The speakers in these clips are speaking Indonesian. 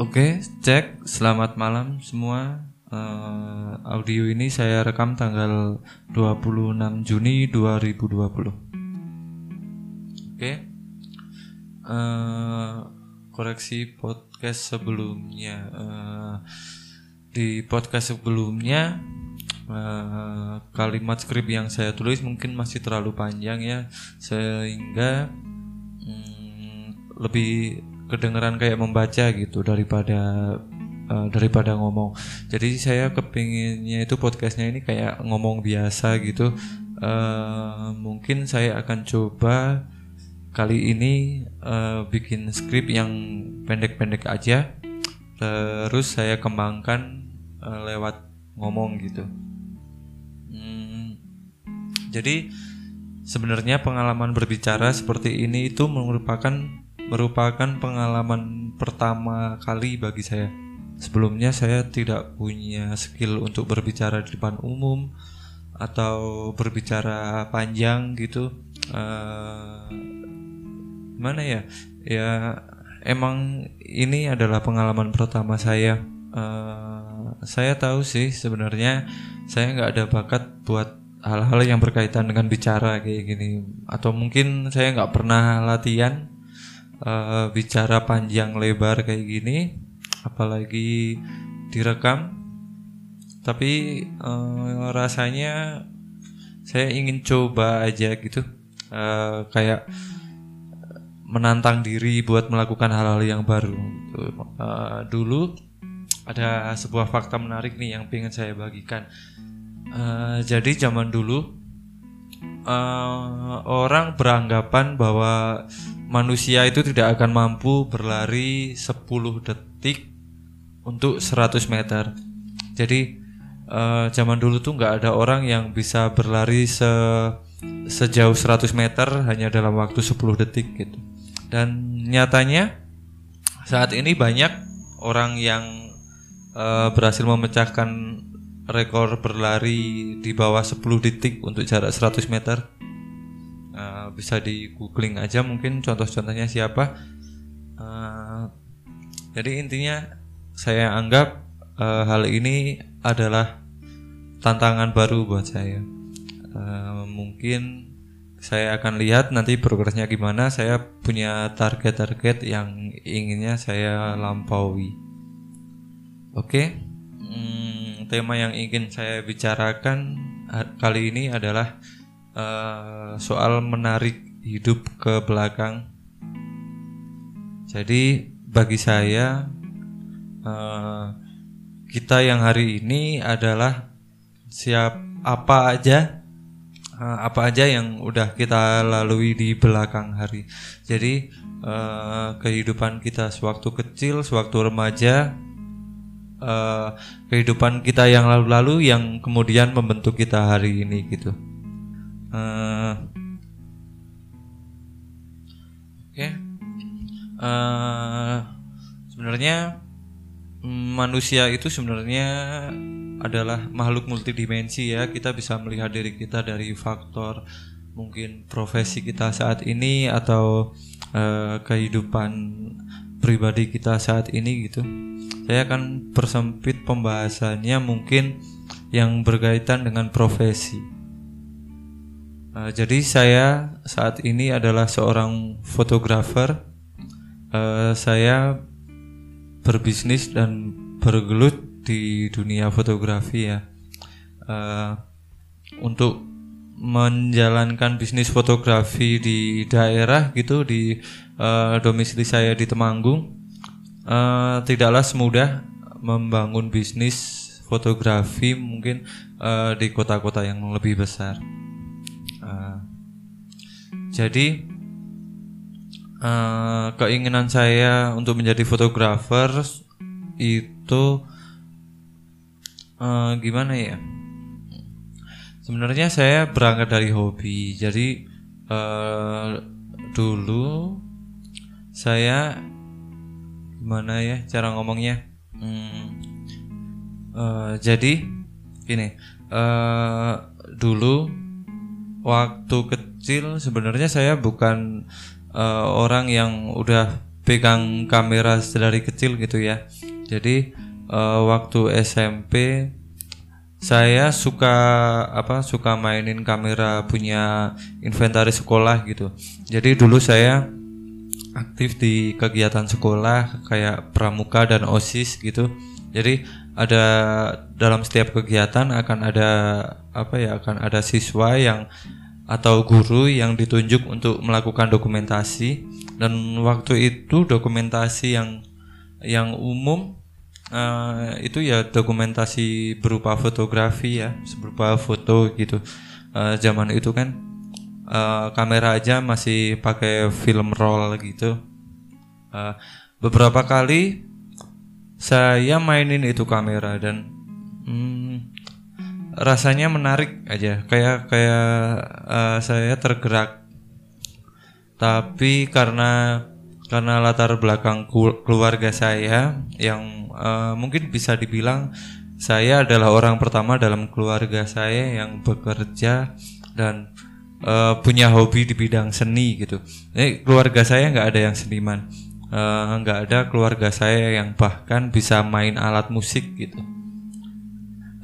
Oke, cek. Selamat malam semua. Eh, audio ini saya rekam tanggal 26 Juni 2020. Oke. Eh, koreksi podcast sebelumnya. Eh, di podcast sebelumnya eh, kalimat skrip yang saya tulis mungkin masih terlalu panjang ya, sehingga mm, lebih kedengeran kayak membaca gitu daripada uh, daripada ngomong. Jadi saya kepinginnya itu podcastnya ini kayak ngomong biasa gitu. Uh, mungkin saya akan coba kali ini uh, bikin skrip yang pendek-pendek aja. Terus saya kembangkan uh, lewat ngomong gitu. Hmm, jadi sebenarnya pengalaman berbicara seperti ini itu merupakan merupakan pengalaman pertama kali bagi saya. Sebelumnya saya tidak punya skill untuk berbicara di depan umum atau berbicara panjang gitu. Uh, mana ya? Ya emang ini adalah pengalaman pertama saya. Uh, saya tahu sih sebenarnya saya nggak ada bakat buat hal-hal yang berkaitan dengan bicara kayak gini atau mungkin saya nggak pernah latihan uh, bicara panjang lebar kayak gini apalagi direkam. Tapi uh, rasanya saya ingin coba aja gitu. Uh, kayak menantang diri buat melakukan hal-hal yang baru uh, dulu ada sebuah fakta menarik nih yang pengen saya bagikan. Uh, jadi zaman dulu uh, orang beranggapan bahwa manusia itu tidak akan mampu berlari 10 detik untuk 100 meter. Jadi uh, zaman dulu tuh nggak ada orang yang bisa berlari se sejauh 100 meter hanya dalam waktu 10 detik gitu. Dan nyatanya saat ini banyak orang yang uh, berhasil memecahkan rekor berlari di bawah 10 detik untuk jarak 100 meter bisa di googling aja mungkin contoh-contohnya siapa. Uh, jadi intinya saya anggap uh, hal ini adalah tantangan baru buat saya. Uh, mungkin saya akan lihat nanti progresnya gimana. Saya punya target-target yang inginnya saya lampaui. Oke? Okay? hmm, tema yang ingin saya bicarakan kali ini adalah uh, soal menarik hidup ke belakang. Jadi bagi saya uh, kita yang hari ini adalah siap apa aja uh, apa aja yang udah kita lalui di belakang hari. Jadi uh, kehidupan kita sewaktu kecil, sewaktu remaja, uh, kehidupan kita yang lalu-lalu yang kemudian membentuk kita hari ini gitu. Uh, Oke, okay. uh, sebenarnya manusia itu sebenarnya adalah makhluk multidimensi ya. Kita bisa melihat diri kita dari faktor mungkin profesi kita saat ini atau uh, kehidupan pribadi kita saat ini gitu. Saya akan persempit pembahasannya mungkin yang berkaitan dengan profesi. Uh, jadi saya saat ini adalah seorang fotografer. Uh, saya berbisnis dan bergelut di dunia fotografi ya. Uh, untuk menjalankan bisnis fotografi di daerah gitu di domisili saya di Temanggung tidaklah semudah membangun bisnis fotografi mungkin uh, di kota-kota yang lebih besar. Jadi uh, keinginan saya untuk menjadi fotografer itu uh, gimana ya? Sebenarnya saya berangkat dari hobi. Jadi uh, dulu saya gimana ya cara ngomongnya? Hmm, uh, jadi gini, uh, dulu waktu kecil sebenarnya saya bukan uh, orang yang udah pegang kamera dari kecil gitu ya. Jadi eh, waktu SMP saya suka apa suka mainin kamera punya inventaris sekolah gitu. Jadi dulu saya aktif di kegiatan sekolah kayak pramuka dan osis gitu. Jadi ada dalam setiap kegiatan akan ada apa ya akan ada siswa yang atau guru yang ditunjuk untuk melakukan dokumentasi. Dan waktu itu dokumentasi yang yang umum uh, itu ya dokumentasi berupa fotografi ya berupa foto gitu. Uh, zaman itu kan uh, kamera aja masih pakai film roll gitu. Uh, beberapa kali saya mainin itu kamera dan hmm, rasanya menarik aja kayak kayak uh, saya tergerak tapi karena karena latar belakang keluarga saya yang uh, mungkin bisa dibilang saya adalah orang pertama dalam keluarga saya yang bekerja dan uh, punya hobi di bidang seni gitu. Eh, keluarga saya nggak ada yang seniman, uh, ada keluarga saya yang bahkan bisa main alat musik gitu.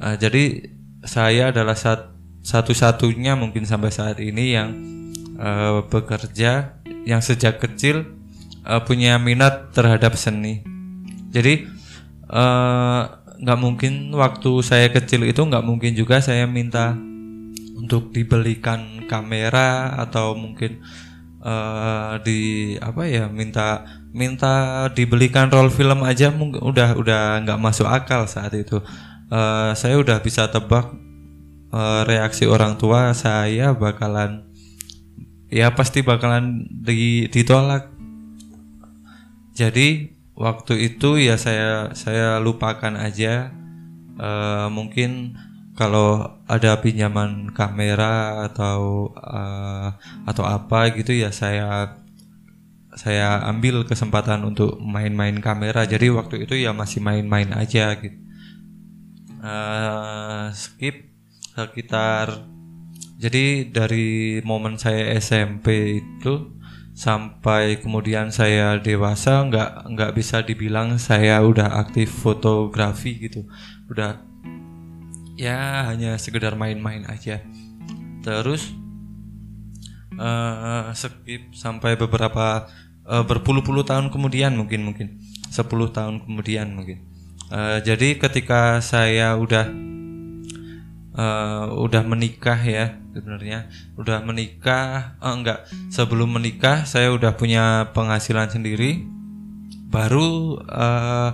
Uh, jadi saya adalah sat satu-satunya mungkin sampai saat ini yang uh, bekerja yang sejak kecil uh, punya minat terhadap seni. Jadi eh, nggak uh, mungkin waktu saya kecil itu nggak mungkin juga saya minta untuk dibelikan kamera atau mungkin uh, di apa ya minta minta dibelikan roll film aja mungkin udah udah nggak masuk akal saat itu. Uh, saya udah bisa tebak uh, reaksi orang tua saya bakalan ya pasti bakalan di, ditolak. Jadi waktu itu ya saya saya lupakan aja. Uh, mungkin kalau ada pinjaman kamera atau uh, atau apa gitu ya saya saya ambil kesempatan untuk main-main kamera. Jadi waktu itu ya masih main-main aja gitu uh, skip sekitar jadi dari momen saya SMP itu sampai kemudian saya dewasa nggak nggak bisa dibilang saya udah aktif fotografi gitu. Udah ya hanya sekedar main-main aja. Terus uh, skip sampai beberapa uh, berpuluh-puluh tahun kemudian mungkin mungkin. 10 tahun kemudian mungkin uh, jadi ketika saya udah uh, udah menikah ya sebenarnya udah menikah oh, enggak sebelum menikah saya udah punya penghasilan sendiri baru uh,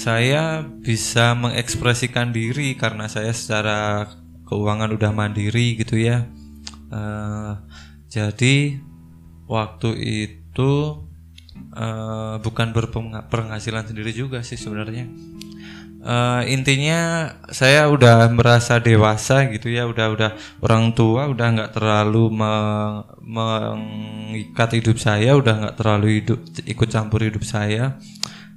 saya bisa mengekspresikan diri karena saya secara keuangan udah mandiri gitu ya. Uh, jadi waktu itu uh, bukan berpenghasilan sendiri juga sih sebenarnya. Uh, intinya saya udah merasa dewasa gitu ya udah udah orang tua udah nggak terlalu meng, mengikat hidup saya udah nggak terlalu hidup ikut campur hidup saya.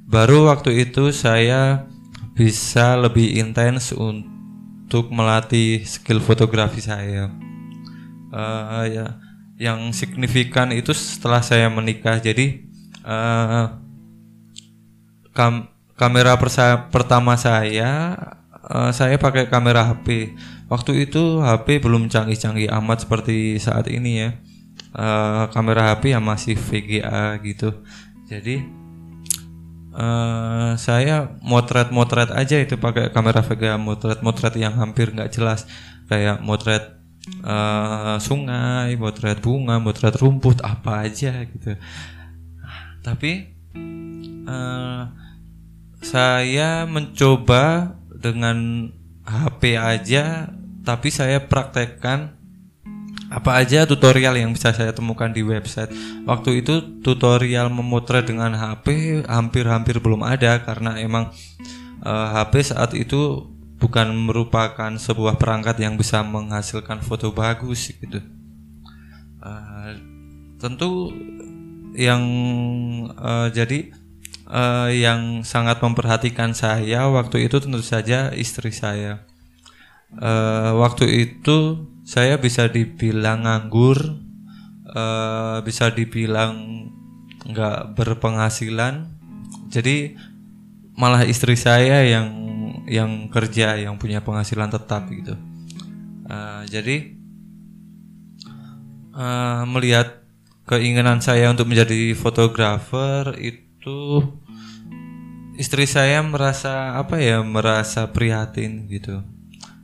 Baru waktu itu saya bisa lebih intens untuk melatih skill fotografi saya. Uh, ya yang signifikan itu setelah saya menikah. Jadi uh, kam kamera pertama saya uh, saya pakai kamera HP. Waktu itu HP belum canggih-canggih amat seperti saat ini ya. Uh, kamera HP yang masih VGA gitu. Jadi uh, saya motret-motret aja itu pakai kamera VGA motret-motret yang hampir nggak jelas kayak motret uh, sungai, motret bunga, motret rumput apa aja gitu. Tapi uh, saya mencoba dengan HP aja tapi saya praktekkan apa aja tutorial yang bisa saya temukan di website. Waktu itu tutorial memotret dengan HP hampir-hampir belum ada karena emang uh, eh, HP saat itu bukan merupakan sebuah perangkat yang bisa menghasilkan foto bagus gitu. Uh, tentu yang uh, jadi uh, yang sangat memperhatikan saya waktu itu tentu saja istri saya. Uh, waktu itu saya bisa dibilang nganggur, uh, bisa dibilang nggak berpenghasilan jadi malah istri saya yang yang kerja yang punya penghasilan tetap gitu uh, jadi uh, melihat keinginan saya untuk menjadi fotografer itu istri saya merasa apa ya merasa prihatin gitu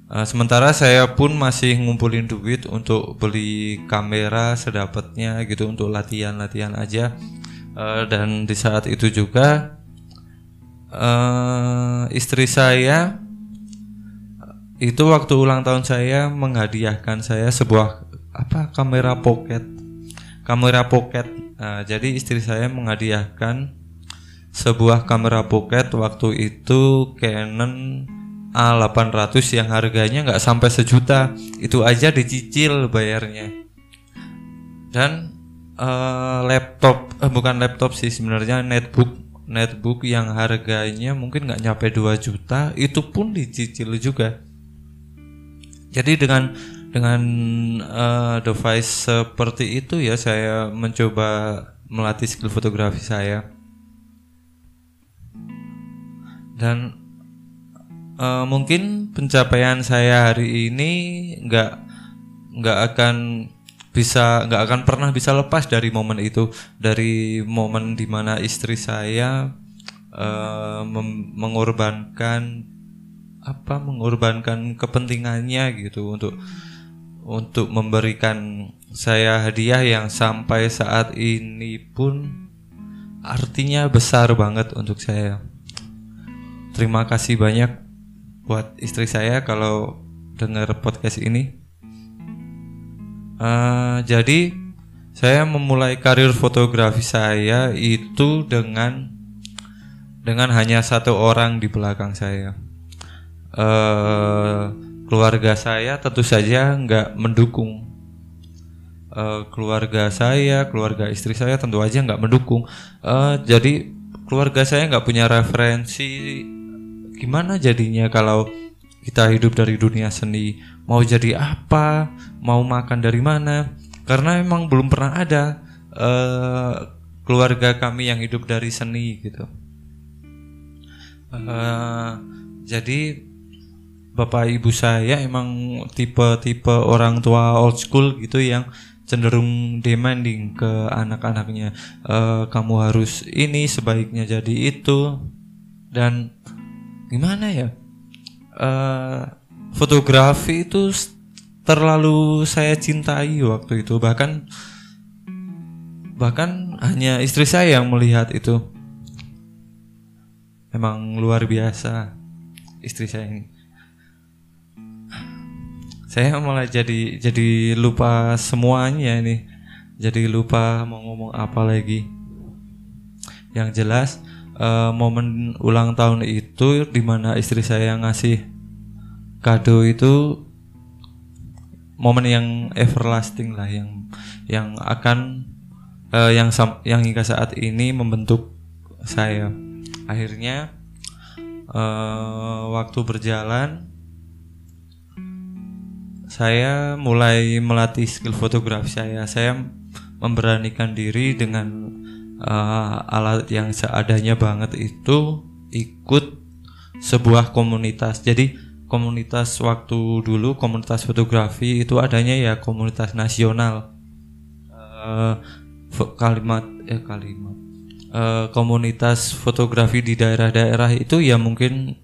Uh, sementara saya pun masih ngumpulin duit untuk beli kamera sedapatnya gitu untuk latihan-latihan aja. Uh, dan di saat itu juga uh, istri saya itu waktu ulang tahun saya menghadiahkan saya sebuah apa kamera pocket, kamera pocket. Uh, jadi istri saya menghadiahkan sebuah kamera pocket. Waktu itu Canon A800 yang harganya nggak sampai sejuta. Itu aja dicicil bayarnya. Dan uh, laptop uh, bukan laptop sih sebenarnya netbook netbook yang harganya mungkin nggak nyampe 2 juta itu pun dicicil juga. Jadi dengan dengan uh, device seperti itu ya saya mencoba melatih skill fotografi saya. Dan uh, mungkin pencapaian saya hari ini nggak nggak akan bisa nggak akan pernah bisa lepas dari momen itu. Dari momen di mana istri saya uh, mengorbankan apa mengorbankan kepentingannya gitu untuk untuk memberikan saya hadiah yang sampai saat ini pun artinya besar banget untuk saya. Terima kasih banyak buat istri saya kalau dengar podcast ini. Uh, jadi saya memulai karir fotografi saya itu dengan dengan hanya satu orang di belakang saya. Uh, keluarga saya tentu saja nggak mendukung. Uh, keluarga saya, keluarga istri saya tentu aja nggak mendukung. Uh, jadi keluarga saya nggak punya referensi gimana jadinya kalau kita hidup dari dunia seni? Mau jadi apa? Mau makan dari mana? Karena emang belum pernah ada uh, keluarga kami yang hidup dari seni gitu. Uh, jadi bapak ibu saya emang tipe-tipe orang tua old school gitu yang cenderung demanding ke anak-anaknya. Uh, kamu harus ini sebaiknya jadi itu. Dan gimana ya? Uh, fotografi itu terlalu saya cintai waktu itu. Bahkan bahkan hanya istri saya yang melihat itu. Emang luar biasa istri saya ini saya malah jadi jadi lupa semuanya ini. Jadi lupa mau ngomong apa lagi. Yang jelas uh, momen ulang tahun itu di mana istri saya ngasih kado itu momen yang everlasting lah yang yang akan uh, yang yang hingga saat ini membentuk saya. Akhirnya uh, waktu berjalan saya mulai melatih skill fotografi saya saya memberanikan diri dengan uh, alat yang seadanya banget itu ikut sebuah komunitas. Jadi komunitas waktu dulu komunitas fotografi itu adanya ya komunitas nasional. Uh, kalimat eh kalimat uh, komunitas fotografi di daerah-daerah itu ya mungkin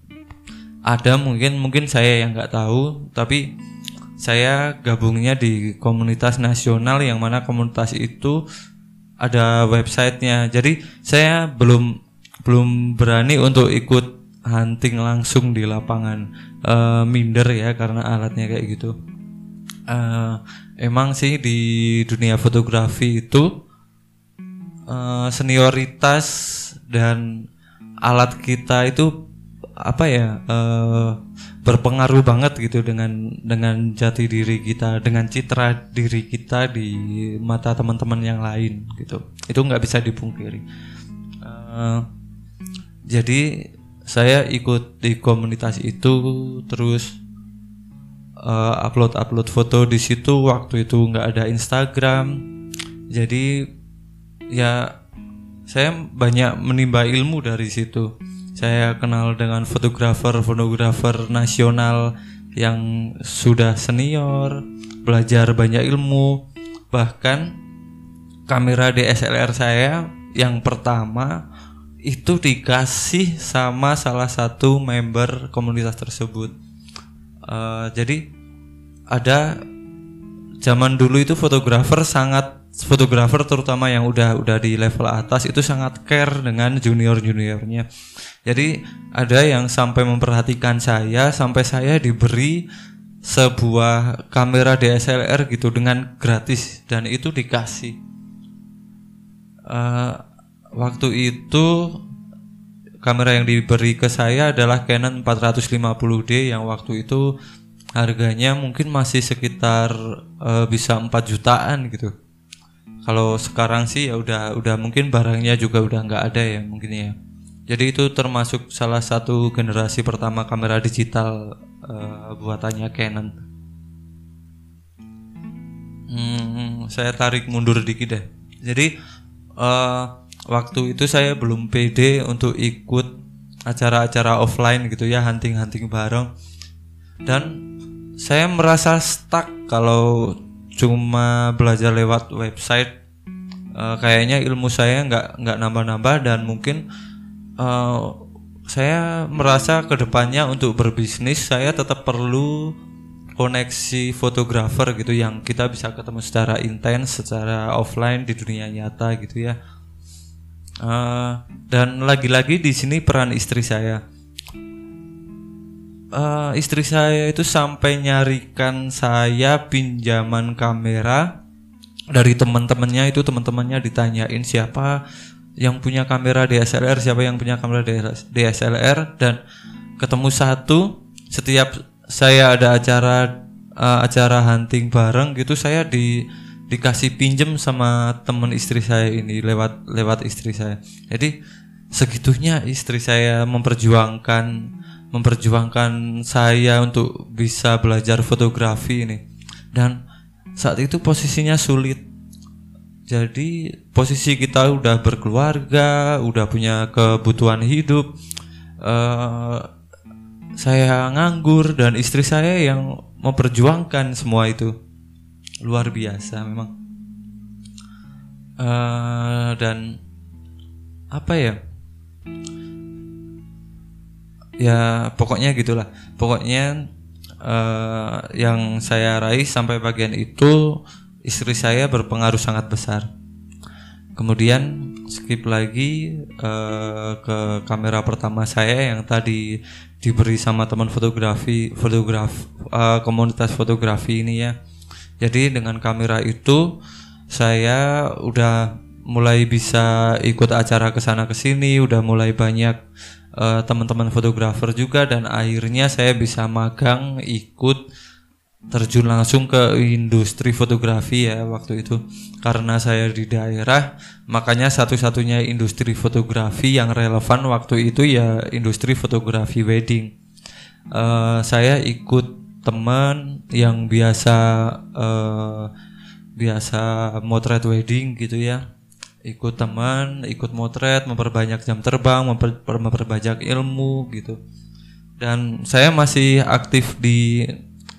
ada mungkin mungkin saya yang nggak tahu tapi saya gabungnya di komunitas nasional yang mana komunitas itu ada websitenya. Jadi saya belum belum berani untuk ikut hunting langsung di lapangan. Uh, minder ya karena alatnya kayak gitu. Uh, emang sih di dunia fotografi itu uh, senioritas dan alat kita itu apa ya uh, berpengaruh banget gitu dengan dengan jati diri kita dengan citra diri kita di mata teman-teman yang lain gitu. Itu nggak bisa dipungkiri. Uh, jadi saya ikut di komunitas itu terus uh, upload upload foto di situ. Waktu itu nggak ada Instagram. Jadi ya saya banyak menimba ilmu dari situ saya kenal dengan fotografer-fotografer nasional yang sudah senior, belajar banyak ilmu, bahkan kamera DSLR saya yang pertama itu dikasih sama salah satu member komunitas tersebut. Uh, jadi ada zaman dulu itu fotografer sangat fotografer terutama yang udah udah di level atas itu sangat care dengan junior juniornya jadi ada yang sampai memperhatikan saya sampai saya diberi sebuah kamera DSLR gitu dengan gratis dan itu dikasih. Uh, waktu itu kamera yang diberi ke saya adalah Canon 450D yang waktu itu harganya mungkin masih sekitar uh, bisa 4 jutaan gitu kalau sekarang sih ya udah udah mungkin barangnya juga udah nggak ada ya mungkin ya. Jadi itu termasuk salah satu generasi pertama kamera digital uh, buatannya Canon. Hmm, saya tarik mundur dikit deh. Jadi uh, waktu itu saya belum pede untuk ikut acara-acara offline gitu ya hunting-hunting bareng. Dan saya merasa stuck kalau cuma belajar lewat website uh, kayaknya ilmu saya nggak nggak nambah-nambah dan mungkin uh, saya merasa ke depannya untuk berbisnis saya tetap perlu koneksi fotografer gitu yang kita bisa ketemu secara intens secara offline di dunia nyata gitu ya. Uh, dan lagi-lagi di sini peran istri saya uh, istri saya itu sampai nyarikan saya pinjaman kamera. Dari teman-temannya itu teman-temannya ditanyain siapa yang punya kamera DSLR siapa yang punya kamera DSLR dan ketemu satu setiap saya ada acara uh, acara hunting bareng gitu saya di dikasih pinjem sama teman istri saya ini lewat lewat istri saya. Jadi segitunya istri saya memperjuangkan memperjuangkan saya untuk bisa belajar fotografi ini. Dan saat itu posisinya sulit. Jadi posisi kita udah berkeluarga udah punya kebutuhan hidup uh, saya nganggur dan istri saya yang memperjuangkan semua itu. Luar biasa memang. Uh, dan apa ya ya pokoknya gitulah. Pokoknya uh, yang saya raih sampai bagian itu istri saya berpengaruh sangat besar. Kemudian skip lagi uh, ke kamera pertama saya yang tadi diberi sama teman fotografi fotograf uh, komunitas fotografi ini ya. Jadi dengan kamera itu saya udah mulai bisa ikut acara ke sana ke sini udah mulai banyak uh, teman-teman fotografer juga dan akhirnya saya bisa magang ikut terjun langsung ke industri fotografi ya waktu itu. Karena saya di daerah makanya satu-satunya industri fotografi yang relevan waktu itu ya industri fotografi wedding. Uh, saya ikut teman yang biasa uh, biasa motret wedding gitu ya ikut teman, ikut motret, memperbanyak jam terbang, memper, memperbanyak ilmu gitu. Dan saya masih aktif di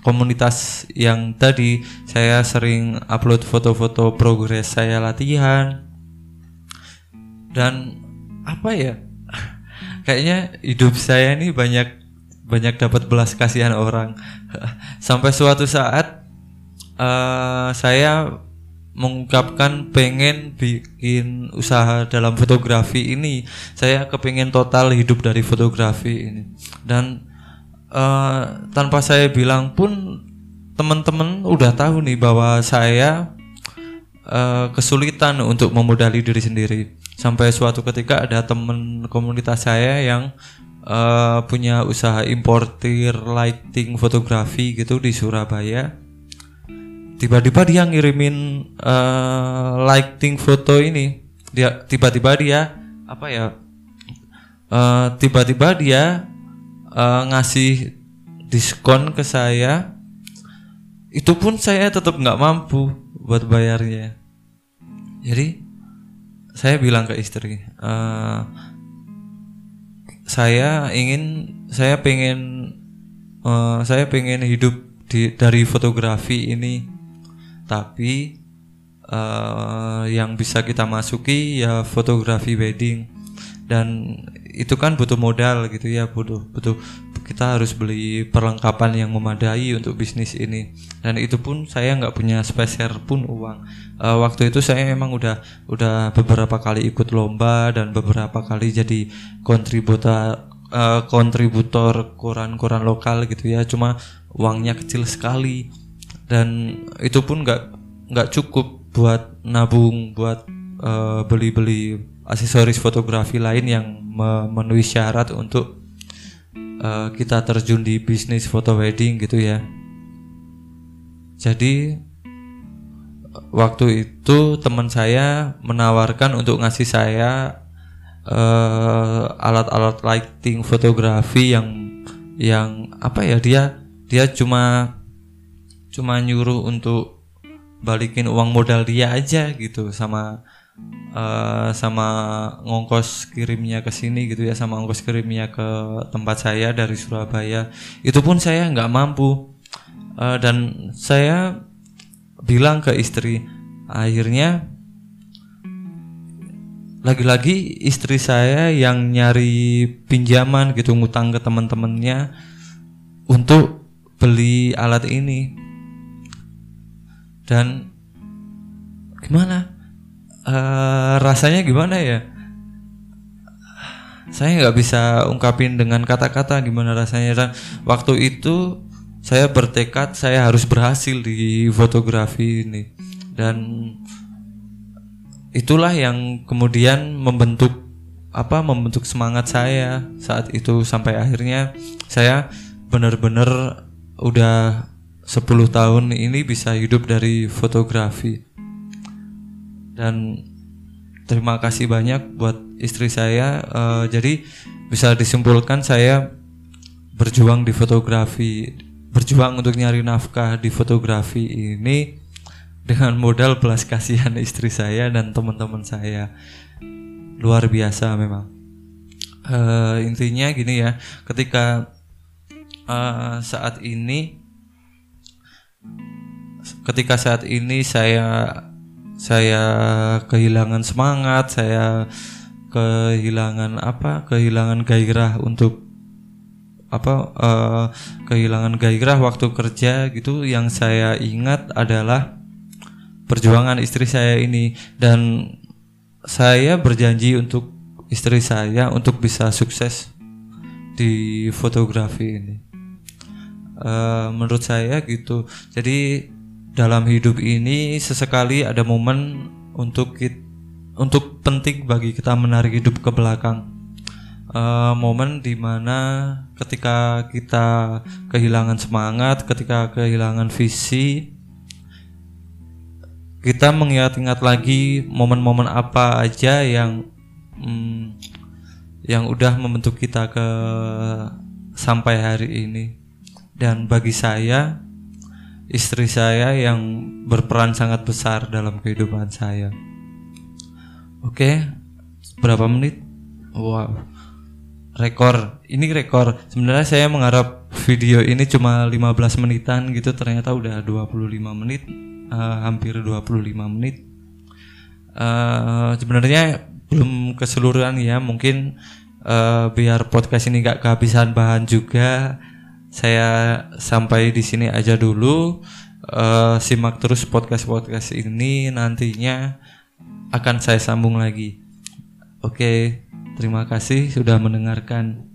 komunitas yang tadi saya sering upload foto-foto progres saya latihan. Dan apa ya? Kayaknya hidup saya ini banyak banyak dapat belas kasihan orang. Sampai suatu saat uh, saya mengungkapkan pengen bikin usaha dalam fotografi ini saya kepengen total hidup dari fotografi ini. Dan uh, tanpa saya bilang pun teman-teman udah tahu nih bahwa saya uh, kesulitan untuk memodali diri sendiri. Sampai suatu ketika ada teman komunitas saya yang uh, punya usaha importir lighting fotografi gitu di Surabaya tiba-tiba dia ngirimin uh, lighting foto ini. Dia tiba-tiba dia apa ya uh, tiba-tiba dia uh, ngasih diskon ke saya. Itu pun saya tetap nggak mampu buat bayarnya. Jadi saya bilang ke istri uh, saya ingin saya pengen uh, saya pengen hidup di dari fotografi ini tapi uh, yang bisa kita masuki ya fotografi wedding. Dan itu kan butuh modal gitu ya butuh butuh kita harus beli perlengkapan yang memadai untuk bisnis ini. Dan itu pun saya nggak punya spesial pun uang. Uh, waktu itu saya memang udah udah beberapa kali ikut lomba dan beberapa kali jadi kontributor uh, kontributor koran-koran lokal gitu ya. Cuma uangnya kecil sekali dan itu pun nggak nggak cukup buat nabung buat beli beli-beli aksesoris fotografi lain yang memenuhi syarat untuk uh, kita terjun di bisnis foto wedding gitu ya. Jadi waktu itu teman saya menawarkan untuk ngasih saya uh, alat-alat lighting fotografi yang yang apa ya dia dia cuma cuma nyuruh untuk balikin uang modal dia aja gitu sama uh, sama ngongkos kirimnya ke sini gitu ya sama ongkos kirimnya ke tempat saya dari Surabaya. Itu pun saya nggak mampu. Uh, dan saya bilang ke istri akhirnya lagi-lagi istri saya yang nyari pinjaman gitu ngutang ke teman-temannya untuk beli alat ini dan gimana? Uh, rasanya gimana ya? Saya nggak bisa ungkapin dengan kata-kata gimana rasanya. Dan waktu itu saya bertekad saya harus berhasil di fotografi ini. Dan itulah yang kemudian membentuk apa membentuk semangat saya saat itu. Sampai akhirnya saya benar-benar udah 10 tahun ini bisa hidup dari fotografi. Dan terima kasih banyak buat istri saya uh, jadi bisa disimpulkan saya berjuang di fotografi berjuang untuk nyari nafkah di fotografi ini dengan modal belas kasihan istri saya dan teman-teman saya. Luar biasa memang. Uh, intinya gini ya ketika uh, saat ini ketika saat ini saya saya kehilangan semangat, saya kehilangan apa? Kehilangan gairah untuk apa? Uh, kehilangan gairah waktu kerja gitu. Yang saya ingat adalah perjuangan istri saya ini dan saya berjanji untuk istri saya untuk bisa sukses di fotografi ini. Uh, menurut saya gitu. Jadi dalam hidup ini sesekali ada momen untuk kita, untuk penting bagi kita menarik hidup ke belakang. Uh, momen di mana ketika kita kehilangan semangat, ketika kehilangan visi, kita mengingat-ingat lagi momen-momen apa aja yang hmm, yang udah membentuk kita ke sampai hari ini. Dan bagi saya istri saya yang berperan sangat besar dalam kehidupan saya. Oke, berapa menit? Wow, rekor. Ini rekor. Sebenarnya saya mengharap video ini cuma 15 menitan gitu, ternyata udah 25 menit, uh, hampir 25 menit. Uh, sebenarnya belum keseluruhan ya, mungkin uh, biar podcast ini gak kehabisan bahan juga saya sampai di sini aja dulu. Uh, simak terus podcast-podcast ini nantinya akan saya sambung lagi. Oke, terima kasih sudah mendengarkan.